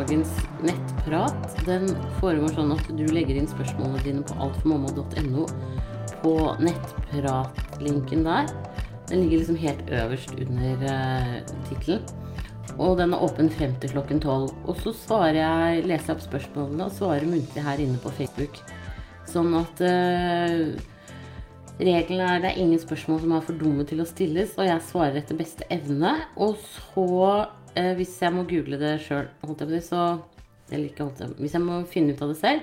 dagens nettprat. Den foregår sånn at du legger inn spørsmålene dine på altformamma.no på nettpratlinken der. Den ligger liksom helt øverst under uh, tittelen. Og den er åpen frem til klokken tolv. Og så jeg, leser jeg opp spørsmålene og svarer muntlig her inne på Facebook. Sånn at uh, Reglene er det er ingen spørsmål som er for dumme til å stilles, og jeg svarer etter beste evne. Og så, eh, hvis jeg må google det sjøl, så Eller ikke holdt jeg Hvis jeg må finne ut av det selv,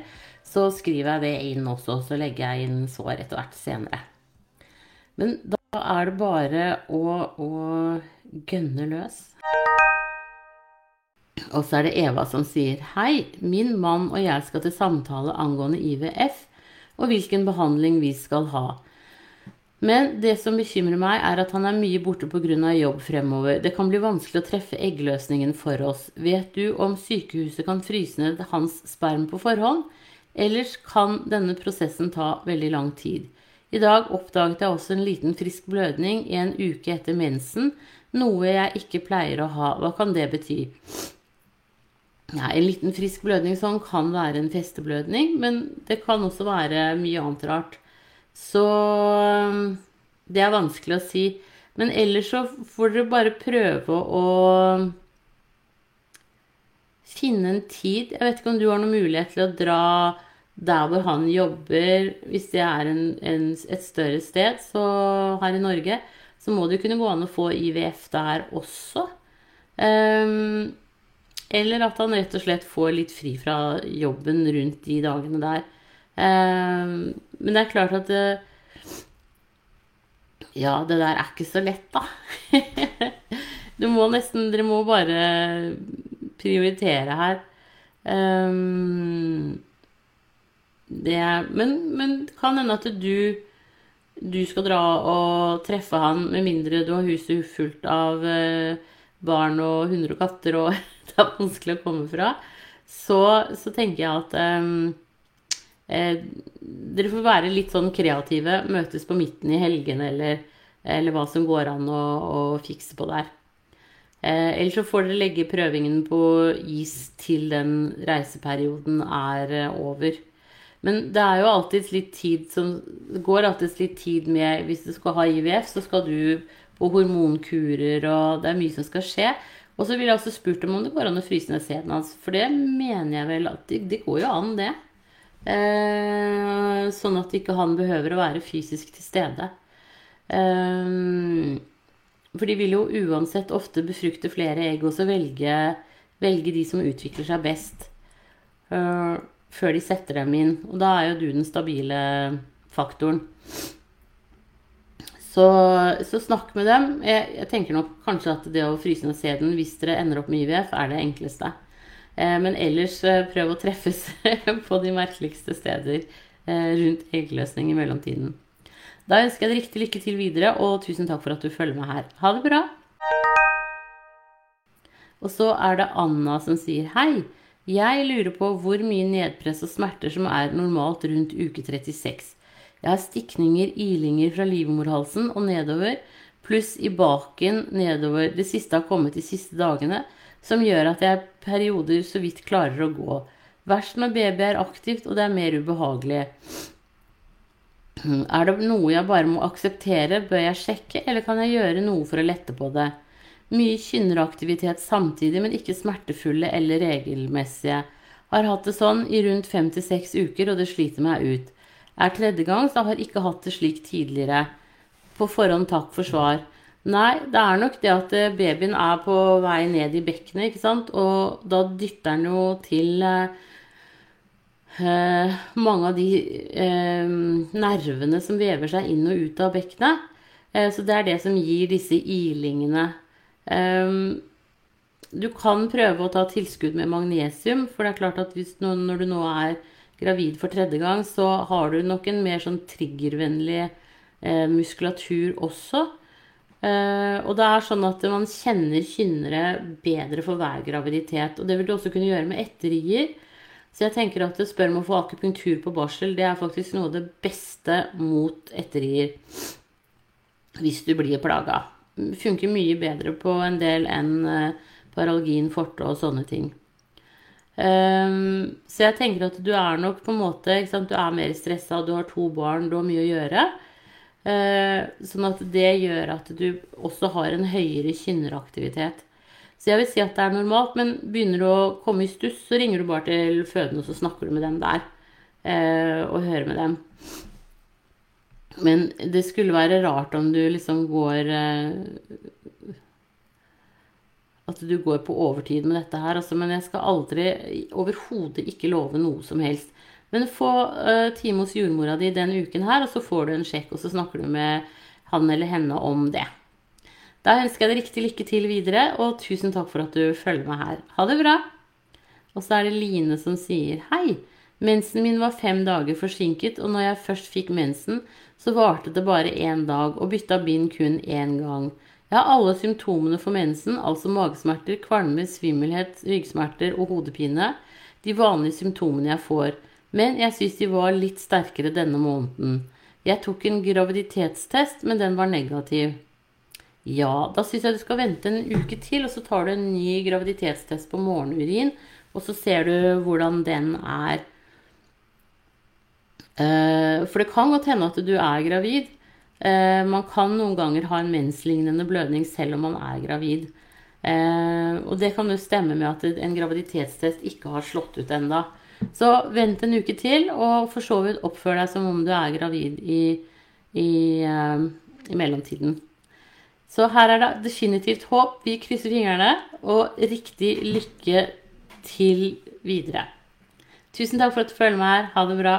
så skriver jeg det inn også. Så legger jeg inn svar etter hvert senere. Men da er det bare å, å gønne løs. Og så er det Eva som sier Hei, min mann og jeg skal til samtale angående IVF og hvilken behandling vi skal ha. Men det som bekymrer meg, er at han er mye borte pga. jobb fremover. Det kan bli vanskelig å treffe eggløsningen for oss. Vet du om sykehuset kan fryse ned hans sperm på forhånd? Ellers kan denne prosessen ta veldig lang tid. I dag oppdaget jeg også en liten frisk blødning en uke etter mensen, noe jeg ikke pleier å ha. Hva kan det bety? Ja, en liten frisk blødning sånn kan være en festeblødning, men det kan også være mye annet rart. Så um, det er vanskelig å si. Men ellers så får dere bare prøve å finne en tid. Jeg vet ikke om du har noen mulighet til å dra der hvor han jobber, hvis det er en, en, et større sted så her i Norge, så må det kunne gå an å få IVF der også. Um, eller at han rett og slett får litt fri fra jobben rundt de dagene der. Um, men det er klart at det, Ja, det der er ikke så lett, da. du må nesten Dere må bare prioritere her. Um, det men, men det kan hende at du du skal dra og treffe han med mindre du har huset fullt av uh, barn og hunder og katter, og det er vanskelig å komme fra, så, så tenker jeg at um, Eh, dere får være litt sånn kreative. Møtes på midten i helgene eller, eller hva som går an å, å fikse på der. Eh, Eller så får dere legge prøvingen på is til den reiseperioden er eh, over. Men det er jo alltid litt tid som går alltid litt tid med Hvis du skal ha IVF, så skal du på hormonkurer, og det er mye som skal skje. Og så ville jeg også spurt dem om det går an å fryse ned sæden hans. For det mener jeg vel at det, det går jo an, det. Eh, sånn at ikke han behøver å være fysisk til stede. Eh, for de vil jo uansett ofte befrukte flere egg og så velge, velge de som utvikler seg best. Eh, før de setter dem inn. Og da er jo du den stabile faktoren. Så, så snakk med dem. Jeg, jeg, tenker nok kanskje at det å fryse ned sæden hvis dere ender opp med IVF, er det enkleste. Eh, men ellers eh, prøv å treffes på de merkeligste steder eh, rundt eggløsning i mellomtiden. Da ønsker jeg deg riktig lykke til videre, og tusen takk for at du følger med her. Ha det bra! Og så er det Anna som sier hei. Jeg lurer på hvor mye nedpress og smerter som er normalt rundt uke 36. Jeg har stikninger, ilinger fra livmorhalsen og nedover, pluss i baken nedover. Det siste har kommet de siste dagene som gjør at jeg perioder så vidt klarer å gå. Verst når baby er aktivt og det er mer ubehagelig. Er det noe jeg bare må akseptere, bør jeg sjekke, eller kan jeg gjøre noe for å lette på det? Mye kynneraktivitet samtidig, men ikke smertefulle eller regelmessige. Har hatt det sånn i rundt fem til seks uker, og det sliter meg ut. Er tredje gang, så har ikke hatt det slik tidligere. På forhånd takk for svar. Nei, det er nok det at eh, babyen er på vei ned i bekkenet, ikke sant. Og da dytter den jo til eh, eh, mange av de eh, nervene som vever seg inn og ut av bekkenet. Eh, så det er det som gir disse ilingene. Eh, du kan prøve å ta tilskudd med magnesium, for det er klart at hvis, når du nå er gravid for tredje gang, så har du nok en mer sånn triggervennlig muskulatur også. Uh, og det er sånn at man kjenner kynnere bedre for hver graviditet. Og det vil du også kunne gjøre med etterrier. Så jeg tenker at det spør om å få akupunktur på barsel, det er faktisk noe av det beste mot etterrier. Hvis du blir plaga. Funker mye bedre på en del enn uh, paralgin, forte og sånne ting. Um, så jeg tenker at du er nok på en måte? Du er mer stressa, du har to barn, du har mye å gjøre. Uh, sånn at det gjør at du også har en høyere kynneraktivitet. Så jeg vil si at det er normalt, men begynner du å komme i stuss, så ringer du bare til fødende, og så snakker du med dem der. Uh, og hører med dem. Men det skulle være rart om du liksom går uh, at du går på overtid med dette her. Altså, men jeg skal aldri overhodet ikke love noe som helst. Men få uh, time hos jordmora di den uken her, og så får du en sjekk, og så snakker du med han eller henne om det. Da ønsker jeg deg riktig lykke til videre, og tusen takk for at du følger meg her. Ha det bra! Og så er det Line som sier hei. Mensen min var fem dager forsinket, og når jeg først fikk mensen, så varte det bare én dag, og bytta bind kun én gang. Jeg har alle symptomene for mensen, altså magesmerter, kvalme, svimmelhet, ryggsmerter og hodepine. De vanlige symptomene jeg får. Men jeg syns de var litt sterkere denne måneden. Jeg tok en graviditetstest, men den var negativ. Ja, da syns jeg du skal vente en uke til, og så tar du en ny graviditetstest på morgenurin, og så ser du hvordan den er. Eh, for det kan godt hende at du er gravid, Eh, man kan noen ganger ha en menslignende blødning selv om man er gravid. Eh, og det kan jo stemme med at en graviditetstest ikke har slått ut enda. Så vent en uke til, og for så vidt oppfør deg som om du er gravid i, i, eh, i mellomtiden. Så her er det definitivt håp. Vi krysser fingrene, og riktig lykke til videre. Tusen takk for at du følger med her. Ha det bra.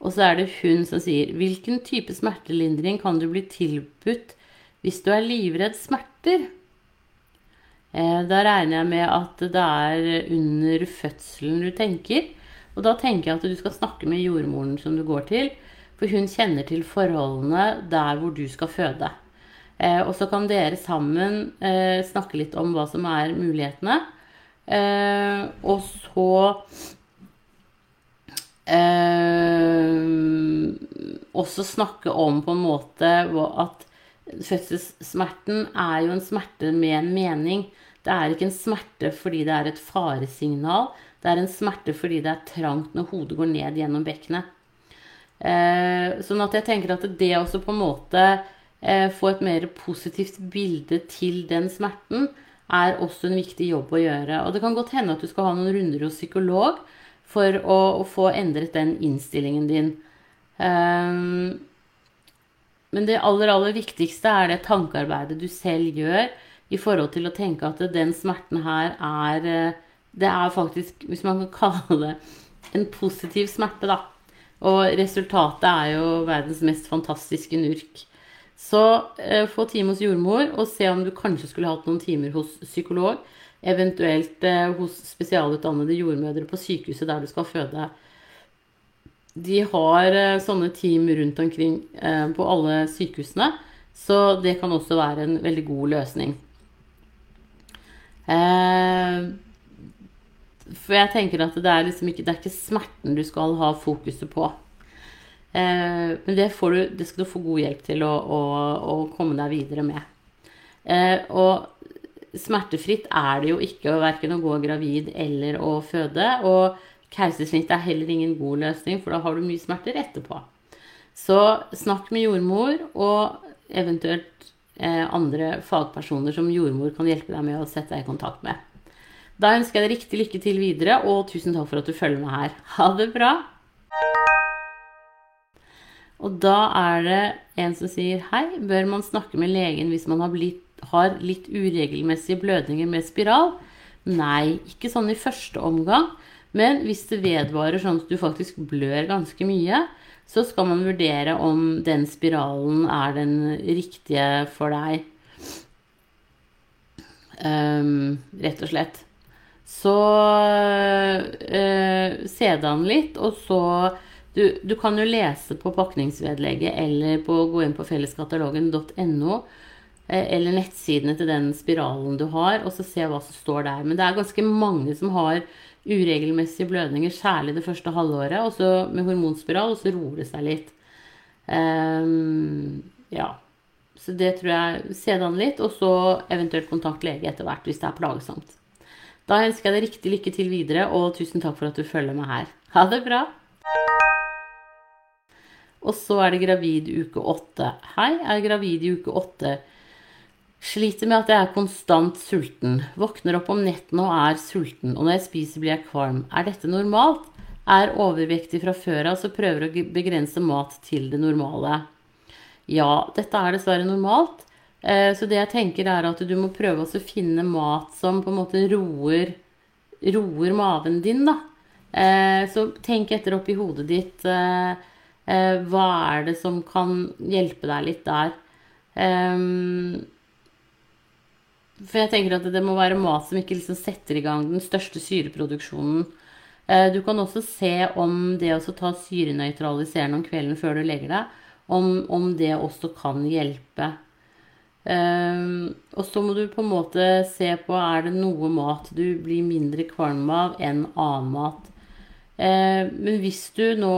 Og så er det hun som sier Hvilken type smertelindring kan du bli tilbudt hvis du er livredd smerter? Eh, da regner jeg med at det er under fødselen du tenker. Og da tenker jeg at du skal snakke med jordmoren som du går til, for hun kjenner til forholdene der hvor du skal føde. Eh, og så kan dere sammen eh, snakke litt om hva som er mulighetene. og så også snakke om på en måte at fødselssmerten er jo en smerte med en mening. Det er ikke en smerte fordi det er et faresignal. Det er en smerte fordi det er trangt når hodet går ned gjennom bekkenet. Eh, sånn at jeg tenker at det også på en måte eh, få et mer positivt bilde til den smerten, er også en viktig jobb å gjøre. Og det kan godt hende at du skal ha noen runder hos psykolog for å, å få endret den innstillingen din. Um, men det aller, aller viktigste er det tankearbeidet du selv gjør i forhold til å tenke at den smerten her er eh, Det er faktisk, hvis man kan kalle det, en positiv smerte, da. Og resultatet er jo verdens mest fantastiske nurk. Så eh, få time hos jordmor, og se om du kanskje skulle hatt noen timer hos psykolog eventuelt eh, hos spesialutdannede jordmødre på sykehuset der du skal føde. De har eh, sånne team rundt omkring eh, på alle sykehusene, så det kan også være en veldig god løsning. For jeg tenker at det er liksom ikke, det er ikke smerten du skal ha fokuset på. Men det, du, det skal du få god hjelp til å, å, å komme deg videre med. Og smertefritt er det jo ikke verken å gå gravid eller å føde. Og keisersnitt er heller ingen god løsning, for da har du mye smerter etterpå. Så snakk med jordmor og eventuelt eh, andre fagpersoner som jordmor kan hjelpe deg med å sette deg i kontakt med. Da ønsker jeg deg riktig lykke til videre, og tusen takk for at du følger med her. Ha det bra! Og da er det en som sier hei, bør man snakke med legen hvis man har blitt har litt uregelmessige blødninger med spiral? Nei, ikke sånn i første omgang. Men hvis det vedvarer sånn at du faktisk blør ganske mye, så skal man vurdere om den spiralen er den riktige for deg. Um, rett og slett. Så uh, se det an litt, og så du, du, kan jo lese på pakningsvedlegget eller på, gå inn på felleskatalogen.no Eh, eller nettsidene til den spiralen du har, og så se hva som står der. Men det er ganske mange som har uregelmessige blødninger, særlig det første halvåret, og så med hormonspiral, og så roer det seg litt. Um, ja. Så det tror jeg det an litt, og så eventuelt kontakt lege etter hvert hvis det er plagsomt. Da ønsker jeg deg riktig lykke til videre, og tusen takk for at du følger meg her. Ha det bra! Og så er det gravid uke åtte. Hei, jeg er gravid i uke åtte. Sliter med at jeg er konstant sulten. Våkner opp om nettene og er sulten. Og når jeg spiser, blir jeg kvalm. Er dette normalt? Er overvektig fra før av, så prøver å begrense mat til det normale. Ja, dette er dessverre normalt. Eh, så det jeg tenker er at du må prøve å finne mat som på en måte roer, roer maven din, da. Eh, så tenk etter oppi hodet ditt. Eh, hva er det som kan hjelpe deg litt der? For jeg tenker at det må være mat som ikke liksom setter i gang den største syreproduksjonen. Du kan også se om det å ta syrenøytraliserende om kvelden før du legger deg, om, om det også kan hjelpe. Um, og så må du på en måte se på er det noe mat du blir mindre kvalm av enn annen mat. Uh, men hvis du nå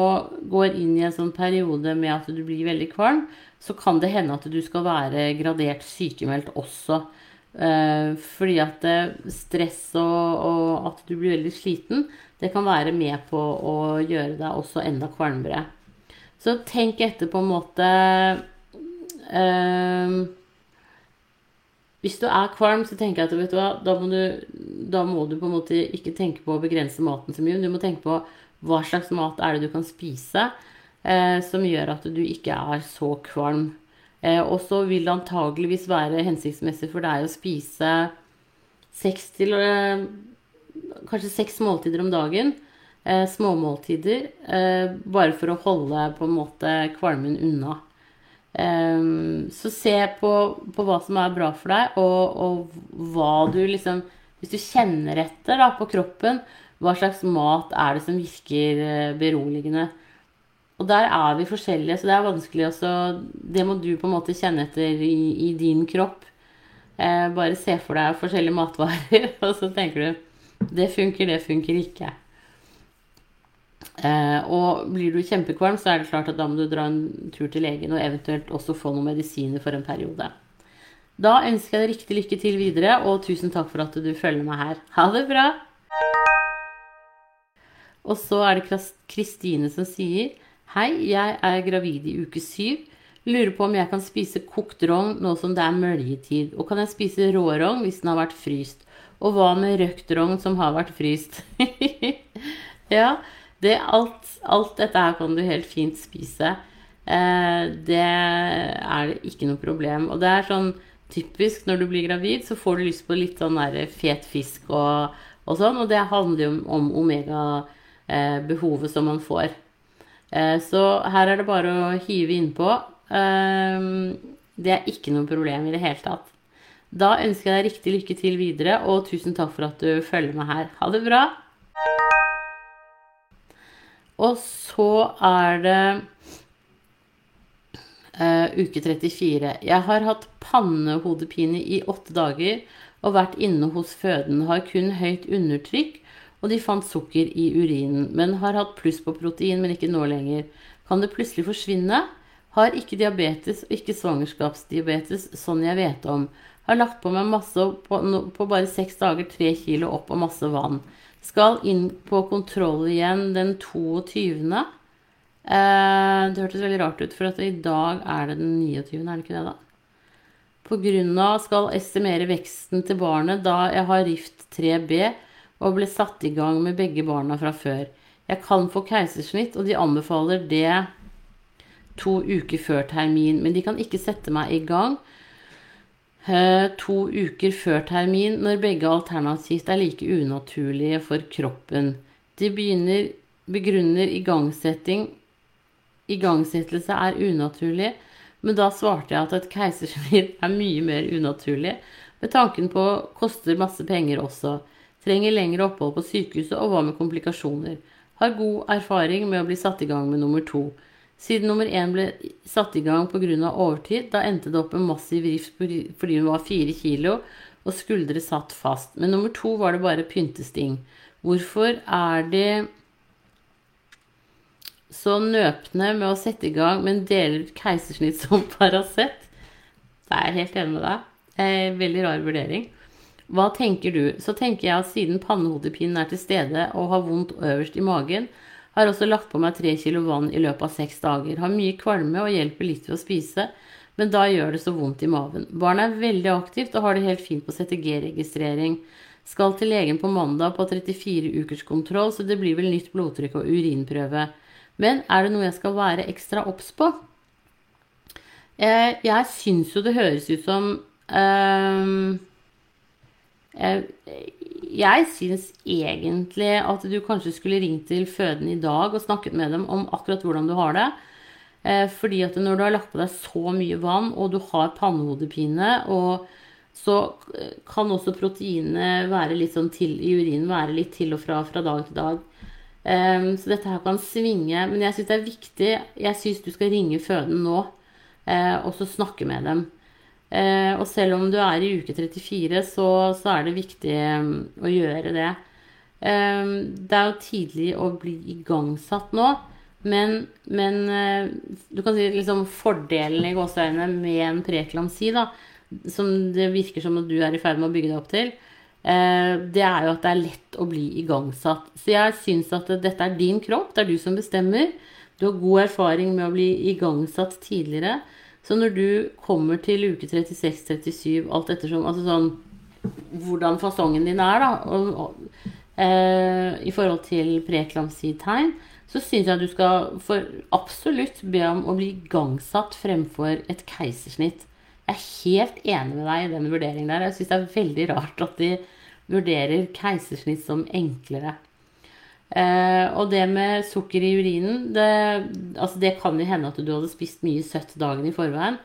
går inn i en sånn periode med at du blir veldig kvalm, så kan det hende at du skal være gradert sykemeldt også. Uh, fordi at stress og, og, at du blir veldig sliten, det kan være med på å gjøre deg også enda kvalmere. Så tenk etter på en måte uh, hvis du er kvalm, så tenker jeg at vet du hva, da må du, da må du på en måte ikke tenke på å begrense maten så mye. Du må tenke på hva slags mat er det du kan spise eh, som gjør at du ikke er så kvalm. Eh, og så vil det antageligvis være hensiktsmessig for deg å spise seks til eh, kanskje seks måltider om dagen. Eh, småmåltider. Bare for å holde på en måte kvalmen unna. Så se på, på, hva som er bra for deg, og, og, hva du liksom Hvis du kjenner etter da, på kroppen, hva slags mat er det som virker beroligende? Og der er vi forskjellige, så det er vanskelig også Det må du på en måte kjenne etter i, i din kropp. Eh, bare se for deg forskjellige matvarer, og så tenker du Det funker, det funker ikke. Eh, og blir du kjempekvalm, så er det klart at da må du dra en tur til legen og eventuelt også få noen medisiner for en periode. Da ønsker jeg deg riktig lykke til videre, og tusen takk for at du følger meg her. Ha det bra! Og så er det Kristine som sier Hei, jeg er gravid i uke syv. Lurer på om jeg kan spise kokt rogn nå som det er møljetid. Og kan jeg spise rå rogn hvis den har vært fryst? Og hva med røkt rogn som har vært fryst? ja, det, alt, alt, dette her kan du helt fint spise. Eh, det er det ikke noe problem. Og det er sånn typisk når du blir gravid, så får du lyst på litt sånn der fet fisk og, og sånn. Og det handler jo om omega-behovet eh, som man får. Eh, så her er det bare å hive innpå. Eh, det er ikke noe problem i det hele tatt. Da ønsker jeg deg riktig lykke til videre, og tusen takk for at du følger med her. Ha det bra! Og så er det uh, uke 34. Jeg har hatt pannehodepine i åtte dager og vært inne hos føden. Har kun høyt undertrykk, og de fant sukker i urinen. Men har hatt pluss på protein, men ikke nå lenger. Kan det plutselig forsvinne? Har ikke diabetes og ikke svangerskapsdiabetes, sånn jeg vet om. Har lagt på meg masse på, på bare seks dager, tre kilo opp og masse vann. Skal inn på kontroll igjen den 22. Eh, det hørtes veldig rart ut, for at i dag er det den 29., er det ikke det, da? På grunn av skal estimere veksten til barnet da jeg har rift 3B og ble satt i gang med begge barna fra før. Jeg kan få keisersnitt, og de anbefaler det to uker før termin, men de kan ikke sette meg i gang Eh, to uker før termin, når begge alternativt er like unaturlige for kroppen. De begynner, begrunner igangsetting Igangsettelse er unaturlig, men da svarte jeg at et keisersnitt er mye mer unaturlig, med tanken på koster masse penger også. Trenger lengre opphold på sykehuset, og hva med komplikasjoner? Har god erfaring med å bli satt i gang med nummer to. Siden nummer én ble satt i gang pga. overtid, da endte det opp med massiv rift fordi hun var fire kilo og skuldre satt fast. Men nummer to var det bare pyntesting. Hvorfor er de så nøpne med å sette i gang, men deler ut keisersnitt som Paracet? Da er jeg helt enig med deg. Eh, veldig rar vurdering. Hva tenker du? Så tenker jeg at siden pannehodepinen er til stede og har vondt øverst i magen, har også lagt på meg tre kilo vann i løpet av seks dager. Har mye kvalme og hjelper litt ved å spise, men da gjør det så vondt i maven. Barnet er veldig aktivt og har det helt fint på CTG-registrering. Skal til legen på mandag på 34 ukers kontroll, så det blir vel nytt blodtrykk og urinprøve. Men er det noe jeg skal være ekstra obs på? Eh, jeg syns jo det høres ut som eh, jeg syns egentlig at du kanskje skulle ringt til fødende i dag og snakket med dem om akkurat hvordan du har det. Eh, fordi at når du har lagt på deg så mye vann, og du har pannehodepine, og så kan også proteinene være litt sånn til i urinen være litt til og fra fra dag til dag. Um, så dette her kan svinge. Men jeg syns det er viktig. Jeg syns du skal ringe føden nå, og så snakke med dem. Uh, og selv om du er i uke 34, så, så er det viktig um, å gjøre det. Eh, det er jo tidlig å bli igangsatt nå. Men, men uh, du kan si liksom fordelen i gåseøynene med en preeklamsi, da, som det virker som at du er i ferd med å bygge deg opp til, Eh, det er jo at det er lett å bli igangsatt. Så jeg syns at dette er din kropp, det er du som bestemmer. Du har god erfaring med å bli igangsatt tidligere. Så når du kommer til uke 36-37, alt ettersom Altså sånn hvordan fasongen din er, da, og, og, eh, i forhold til preeklamsitegn, så syns jeg at du skal for absolutt be om å bli igangsatt fremfor et keisersnitt. Jeg er helt enig med deg i den vurderingen der. Jeg syns det er veldig rart at de vurderer keisersnitt som enklere. Eh, og det med sukker i urinen det, altså det kan jo hende at du hadde spist mye søtt dagen i forveien.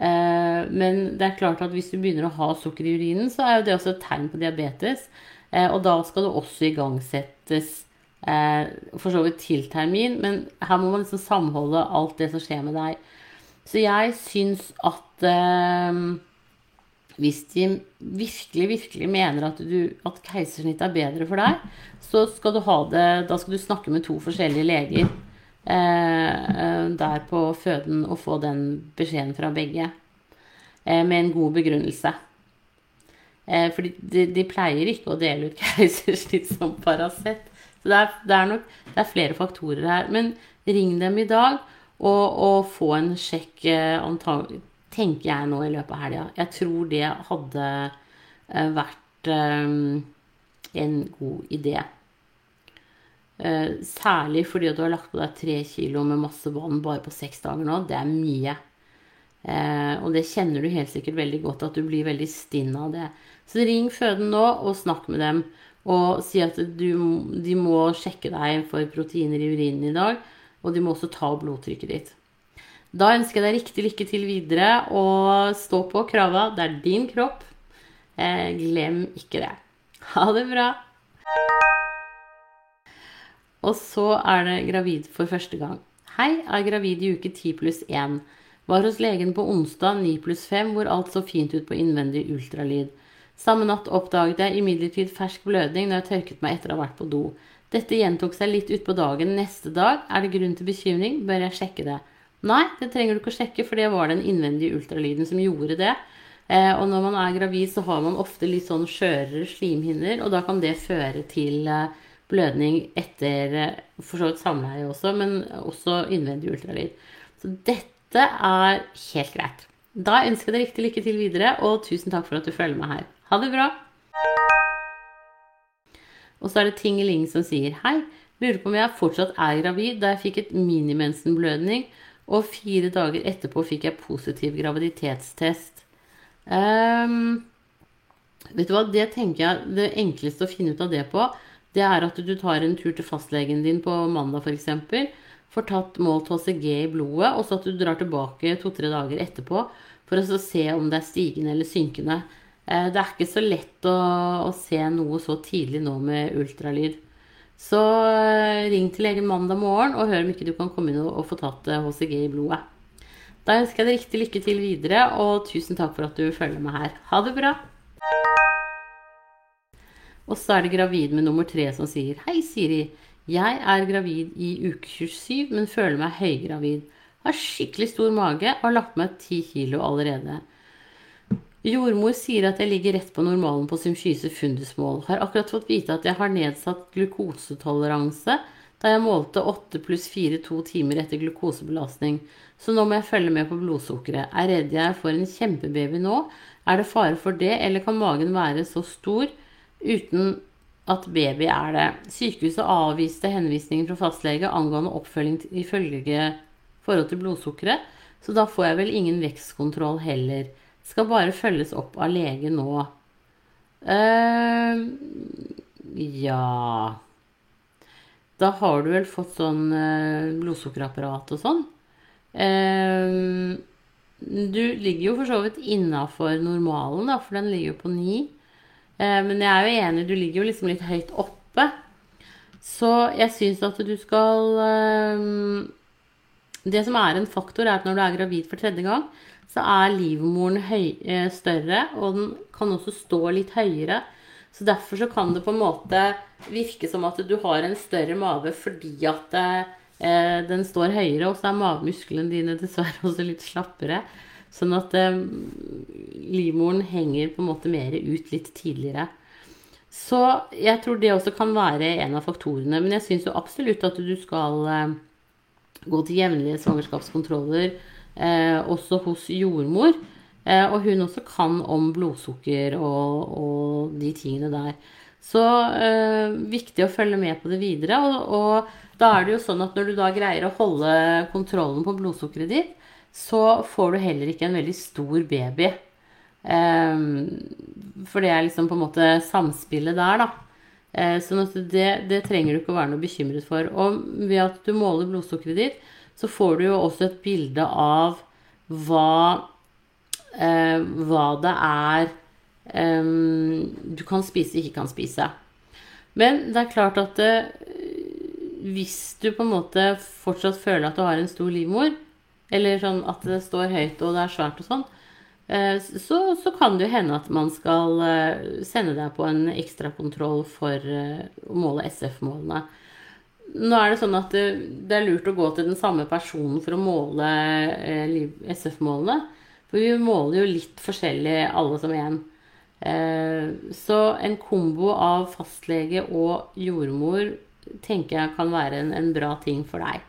Eh, men det er klart at hvis du begynner å ha sukker i urinen, så er jo det også et tegn på diabetes. Eh, og da skal det også igangsettes eh, for så vidt til termin, men her må man liksom samholde alt det som skjer med deg. Så jeg syns at eh, hvis de virkelig, virkelig mener at, du, at keisersnitt er bedre for deg, så skal du ha det Da skal du snakke med to forskjellige leger eh, der på føden og få den beskjeden fra begge. Eh, med en god begrunnelse. Eh, for de, de, pleier ikke å dele ut keisersnitt som Paracet. Så det er, det er nok det er flere faktorer her. Men ring dem i dag og, og få en sjekk eh, antagelig, tenker jeg nå i løpet av helga. Jeg tror det hadde eh, vært um, en god idé. Uh, særlig fordi du har lagt på deg tre kilo med masse vann bare på seks dager nå. Det er mye. Og det kjenner du helt sikkert veldig godt, at du blir veldig stinn av det. Så ring føden nå og snakk med dem. Og si at du, de må sjekke deg for proteiner i urinen i dag og de må også ta blodtrykket ditt. Da ønsker jeg deg riktig lykke til videre, og stå på krava. Det er din kropp. Eh, glem ikke det. Ha det bra. Og så er det gravid for første gang. Hei, er gravid i uke 10 pluss 1. Var hos legen på onsdag 9 pluss 5, hvor alt så fint ut på innvendig ultralyd. Samme natt oppdaget jeg imidlertid fersk blødning når jeg tørket meg etter å ha vært på do. Dette gjentok seg litt utpå dagen neste dag. Er det grunn til bekymring? Bør jeg sjekke det? Nei, det trenger du ikke å sjekke, for det var den innvendige ultralyden som gjorde det. Eh, og når man er gravid, så har man ofte litt sånn skjørere slimhinner, og da kan det føre til eh, blødning etter eh, for så vidt samleie også, men også innvendig ultralyd. Så dette er helt greit. Da ønsker jeg deg riktig lykke til videre, og tusen takk for at du følger med her. Ha det bra! Og så er det Tingeling som sier hei. Lurer på om jeg fortsatt er gravid da jeg fikk et minimensenblødning, og fire dager etterpå fikk jeg positiv graviditetstest. Um, vet du hva, det tenker jeg det enkleste å finne ut av det på, det er at du tar en tur til fastlegen din på mandag f.eks. Får tatt målt HCG i blodet, og så at du drar tilbake to-tre dager etterpå for å se om det er stigende eller synkende. Eh, det er ikke så lett å, å, se noe så tidlig nå med ultralyd. Så eh, ring til legen mandag morgen og hør om ikke du kan komme inn og, få tatt HCG eh, i blodet. Da ønsker jeg deg riktig lykke til videre, og tusen takk for at du følger med her. Ha det bra! Og så er det gravid med nummer tre som sier Hei, Siri. Jeg er gravid i uke 27, men føler meg høygravid. Har skikkelig stor mage og har lagt meg 10 kilo allerede. Jordmor sier at jeg ligger rett på normalen på symfyse fundusmål. Har akkurat fått vite at jeg har nedsatt glukosetoleranse da jeg målte 8 pluss 4 to timer etter glukosebelastning. Så nå må jeg følge med på blodsukkeret. Er redd jeg får en kjempebaby nå. Er det fare for det, eller kan magen være så stor uten at baby er det? Sykehuset avviste henvisningen fra fastlege angående oppfølging ifølge forhold til blodsukkeret, så da får jeg vel ingen vekstkontroll heller. Skal bare følges opp av lege nå. Uh, ja Da har du vel fått sånn uh, blodsukkerapparat og sånn. Uh, du ligger jo for så vidt innafor normalen, da, for den ligger jo på ni. men jeg er jo enig, du ligger jo liksom litt høyt oppe. Så jeg syns at du skal Det som er en faktor, er at når du er gravid for tredje gang, så er livmoren høy, eh, større, og den kan også stå litt høyere. Så derfor så kan det på en måte virke som at du har en større mage fordi at eh, den står høyere, og så er magemusklene dine dessverre også litt slappere. Sånn at eh, livmoren henger på en måte mer ut litt tidligere. Så jeg tror det også kan være en av faktorene. Men jeg syns jo absolutt at du skal eh, gå til jevnlige svangerskapskontroller også hos jordmor. Eh, og hun også kan om blodsukker og, og de tingene der. Så eh, viktig å følge med på det videre. Og, og, da er det jo sånn at når du da greier å holde kontrollen på blodsukkeret ditt, så får du heller ikke en veldig stor baby. Eh, for det er liksom på en måte samspillet der, da. Eh, sånn at det, det trenger du ikke å være noe bekymret for. Og ved at du måler blodsukkeret ditt, så får du jo også et bilde av hva, eh, hva det er eh, du kan spise, ikke kan spise. Men det er klart at det, hvis du på en måte fortsatt føler at du har en stor livmor, eller sånn at det står høyt og det er svært og sånn, eh, så, så, kan det jo hende at man skal eh, sende deg på en ekstrakontroll for eh, å måle SF-målene. Nå er det sånn at det, er lurt å gå til den samme personen for å måle eh, SF-målene. For vi måler jo litt forskjellig alle som én. Eh, så en kombo av fastlege og jordmor tenker jeg kan være en, en bra ting for deg.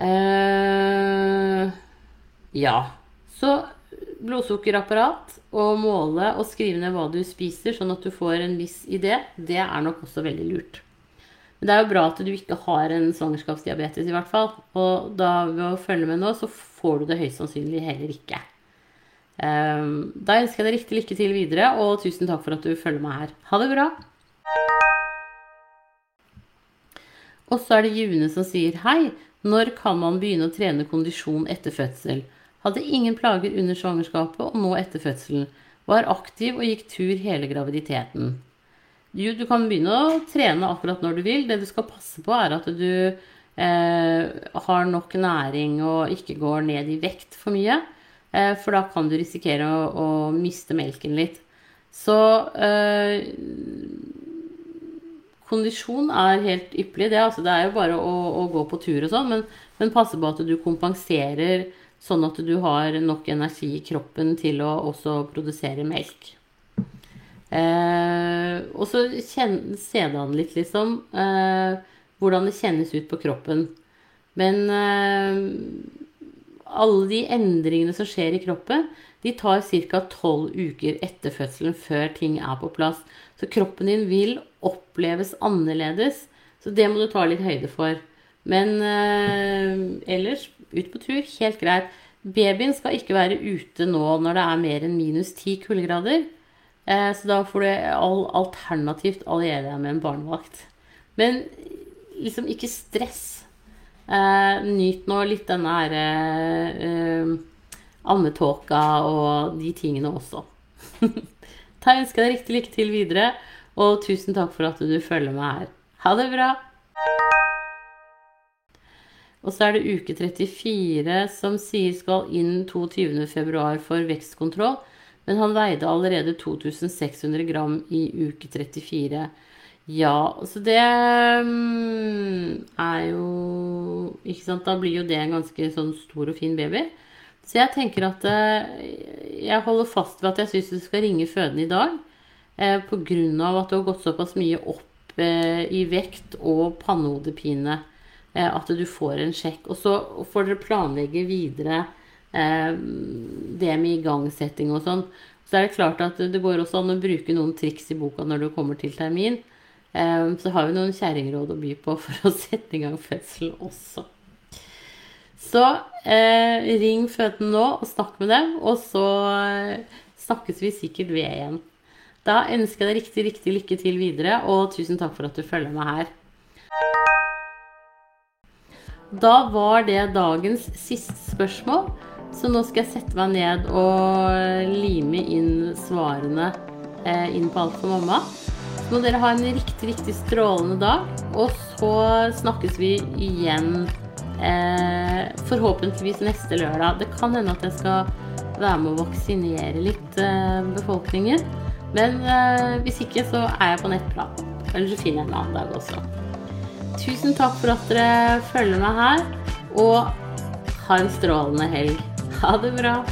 Eh, ja. Så blodsukkerapparat og måle og skrive ned hva du spiser, sånn at du får en viss idé, det er nok også veldig lurt. Men det er jo bra at du ikke har en svangerskapsdiabetes, i hvert fall. Og da ved å følge med nå, så får du det høyst sannsynlig heller ikke. Um, da ønsker jeg deg riktig lykke til videre, og tusen takk for at du følger meg her. Ha det bra! Og så er det June som sier hei. Når kan man begynne å trene kondisjon etter fødsel? Hadde ingen plager under svangerskapet og nå etter fødselen. Var aktiv og gikk tur hele graviditeten. Jo, du kan begynne å trene akkurat når du vil. Det du skal passe på, er at du eh, har nok næring og ikke går ned i vekt for mye. Eh, for da kan du risikere å, å miste melken litt. Så eh, kondisjon er helt ypperlig. Det, altså, det er jo bare å, å, gå på tur og sånn, men, men passe på at du kompenserer sånn at du har nok energi i kroppen til å også produsere melk. Eh, og så se det an litt, liksom. Eh, hvordan det kjennes ut på kroppen. Men eh, alle de endringene som skjer i kroppen, de tar ca. tolv uker etter fødselen før ting er på plass. Så kroppen din vil oppleves annerledes. Så det må du ta litt høyde for. Men eh, ellers, ut på tur, helt greit. Babyen skal ikke være ute nå når det er mer enn minus ti kuldegrader. Eh, så da får du alternativt alliere deg med en barnevakt. Men liksom ikke stress. Eh, nyt nå litt denne her eh, ammetåka og de tingene også. da ønsker jeg deg riktig lykke til videre, og tusen takk for at du følger meg her. Ha det bra! Og så er det uke 34 som sier skal inn 22.2 for vekstkontroll. Men han veide allerede 2600 gram i uke 34. Ja, så det mm, er jo Ikke sant, da blir jo det en ganske sånn stor og fin baby. Så jeg tenker at eh, jeg holder fast ved at jeg syns du skal ringe fødende i dag. Pga. grunn av at du har gått såpass mye opp eh, i vekt og pannehodepine. Eh, at du får en sjekk. Og så får dere planlegge videre eh, det med igangsetting og sånn. Så er det klart at det går også an å bruke noen triks i boka når du kommer til termin. Eh, så har vi noen kjerringråd å by på for å sette i gang fødsel også. Så eh, ring fødende nå og snakk med dem, og så eh, snakkes vi sikkert ved igjen. Da ønsker jeg deg riktig, riktig lykke til videre, og tusen takk for at du følger meg her. Da var det dagens siste spørsmål, så nå skal jeg sette meg ned og lime inn svarene eh, inn på Alt for mamma. Så må dere ha en riktig, riktig strålende dag, og så snakkes vi igjen Eh, forhåpentligvis neste lørdag. Det kan hende at jeg skal være med å vaksinere litt eh, befolkningen. Men eh, hvis ikke, så er jeg på nettplan. Eller så finner jeg en annen dag også. Tusen takk for at dere følger meg her, og ha en strålende helg. Ha det bra.